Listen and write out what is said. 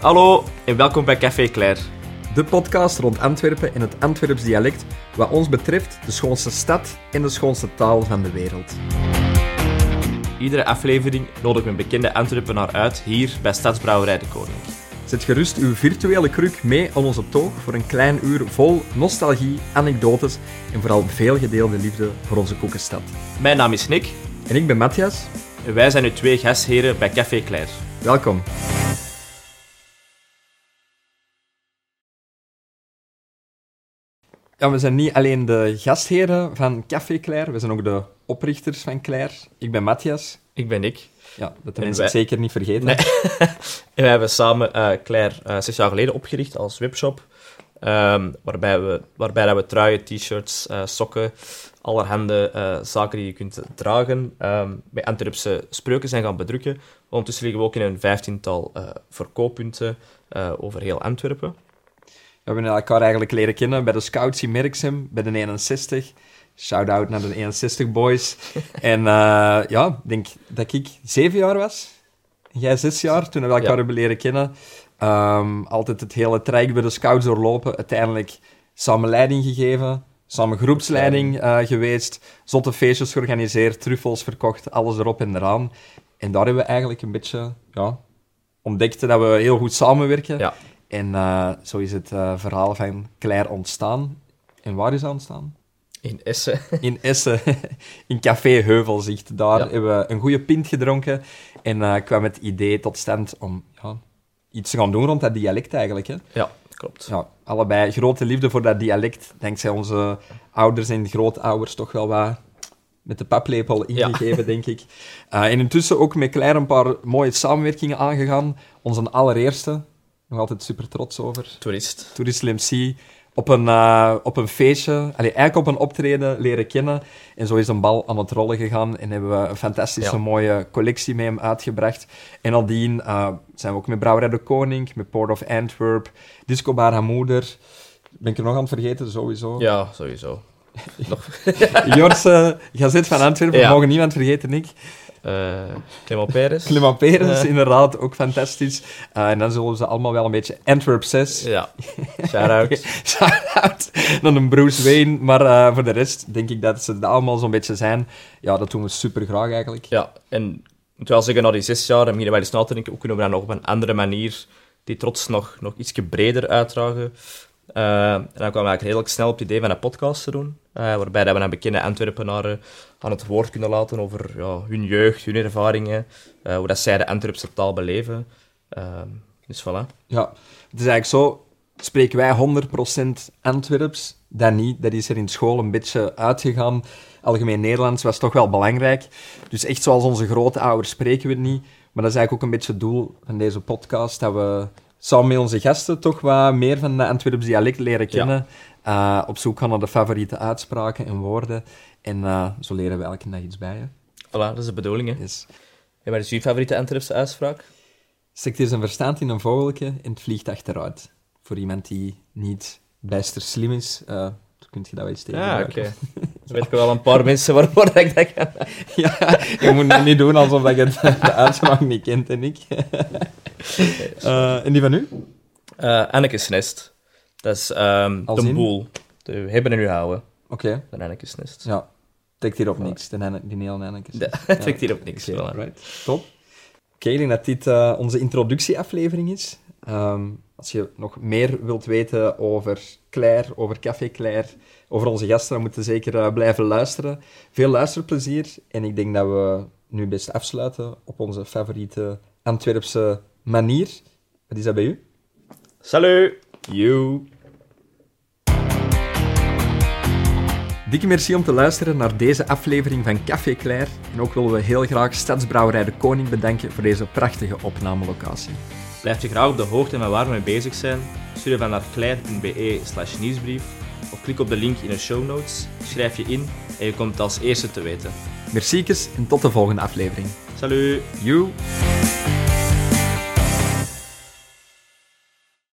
Hallo en welkom bij Café Claire. De podcast rond Antwerpen en het Antwerps dialect, wat ons betreft de schoonste stad en de schoonste taal van de wereld. Iedere aflevering nodig ik een bekende Antwerpenaar uit hier bij Stadsbrouwerij de Koning. Zet gerust uw virtuele kruk mee aan onze toog voor een klein uur vol nostalgie, anekdotes en vooral veel gedeelde liefde voor onze koekenstad. Mijn naam is Nick En ik ben Matthias. en wij zijn uw twee gastheren bij Café Claire. Welkom. Ja, we zijn niet alleen de gastheren van Café Claire, we zijn ook de oprichters van Claire. Ik ben Matthias. Ik ben Nick. Ja, dat de En mensen wij- zeker niet vergeten. Nee. en wij hebben samen eh Claire eh, zes jaar geleden opgericht als webshop. ehm, waarbij we, waarbij dat we truien, t-shirts, eh, sokken, allerhande zaken die je kunt dragen, ehm, bij Antwerpse spreuken zijn gaan bedrukken. Ondertussen liggen we ook in een vijftiental verkooppunten over heel Antwerpen. We hebben elkaar eigenlijk leren kennen bij de Scouts in Merksem, bij de 61. Shout-out naar de 61 boys. en eh, ja, ik denk dat ik zeven jaar was. Jij zes jaar, toen we elkaar Ja. hebben leren kennen. Ehm, altijd het hele traject bij de Scouts doorlopen. Uiteindelijk samen leiding gegeven. Samen groepsleiding eh, geweest. Zotte feestjes georganiseerd, truffels verkocht, alles erop en eraan. En daar hebben we eigenlijk een beetje ja, ontdekt dat we heel goed samenwerken. Ja. En eh, zo is het eh, verhaal van Claire ontstaan. En waar is dat ontstaan? In Essen. In Essen, in Café Heuvelzicht. Daar Ja. hebben we een goede pint gedronken. En eh, kwam het idee tot stand om ja, iets te gaan doen rond dat dialect eigenlijk. Hè. ja, klopt. Ja, allebei grote liefde voor dat dialect. Dankzij onze ouders en grootouders toch wel wat met de paplepel ingegeven, denk ik. Eh, en intussen ook met Claire een paar mooie samenwerkingen aangegaan. Onze allereerste, nog altijd super trots over. Toerist. Tourist MC op een, eh, op een feestje, allee, eigenlijk op een optreden leren kennen. En zo is een bal aan het rollen gegaan en hebben we een fantastische Ja. mooie collectie met hem uitgebracht. En nadien eh, zijn we ook met Brouwerij de Koning, met Port of Antwerp, Disco Bar Hamoeder. Ben ik er nog aan het vergeten, sowieso. Ja, sowieso. Nog, Jors, eh, Gazet van Antwerpen, Ja. we mogen niemand vergeten, Nick. Eh Clement Peres. Clement Perens, Eh. inderdaad, ook fantastisch. Eh, en dan zullen ze allemaal wel een beetje Antwerp 6. Ja, shout-out. Shout-out naar een Bruce Wayne. Maar voor de rest denk ik dat ze het allemaal zo'n beetje zijn. Ja, dat doen we super graag eigenlijk. Ja, en ik moet wel zeggen, na die zes jaar, en beginnen wij eens na te denken, hoe kunnen we dan nog op een andere manier die trots nog, nog iets breder uitdragen. Eh, en dan kwamen we eigenlijk redelijk snel op het idee van een podcast te doen, eh, waarbij dat we een bekende Antwerpenaren aan het woord kunnen laten over ja, hun jeugd, hun ervaringen, eh, hoe dat zij de Antwerpse taal beleven. Eh, dus voilà. Ja, het is eigenlijk zo. Spreken wij 100% Antwerps? Dat niet. Dat is er in school een beetje uitgegaan. Algemeen Nederlands was toch wel belangrijk. Dus echt zoals onze grootouders spreken we het niet. Maar dat is eigenlijk ook een beetje het doel van deze podcast. Dat we samen met onze gasten toch wat meer van de Antwerps dialect leren kennen. Eh, op zoek gaan naar de favoriete uitspraken en woorden. En eh, zo leren we elke dag iets bij. Hè. Voilà, dat is de bedoeling. Hè. En wat is uw favoriete Antwerpse uitspraak? Steekt hier zijn verstand in een vogeltje en het vliegt achteruit. Voor iemand die niet bijster slim is, eh kun je dat wel eens tegen Ja, oké. Dan weet ik wel een paar mensen waarvoor ik dat kan. Ja, je moet het niet doen alsof je het, de uitspraak niet kent, en ik. Eh, en die van u? Eh Anneke's Nest. Dat is Als de in? boel. De hebben en nu houden. Oké, Van Anneke's Nest. ja. Trekt hier op niks, de Henne- die. Ja, het trekt hier op niks. Voilà. right. Top. Oké, ik denk dat dit eh, onze introductieaflevering is. Ehm, als je nog meer wilt weten over Claire, over Café Claire, over onze gasten, dan moet je zeker blijven luisteren. Veel luisterplezier. En ik denk dat we nu best afsluiten op onze favoriete Antwerpse manier. Wat is dat bij u? Salut! You. Dikke merci om te luisteren naar deze aflevering van Café Claire. En ook willen we heel graag Stadsbrouwerij de Koning bedanken voor deze prachtige opnamelocatie. Blijf je graag op de hoogte van waar we mee bezig zijn? Stuur dan naar claire.be slash nieuwsbrief of klik op de link in de show notes, schrijf je in en je komt als eerste te weten. Merci en tot de volgende aflevering. Salut! You.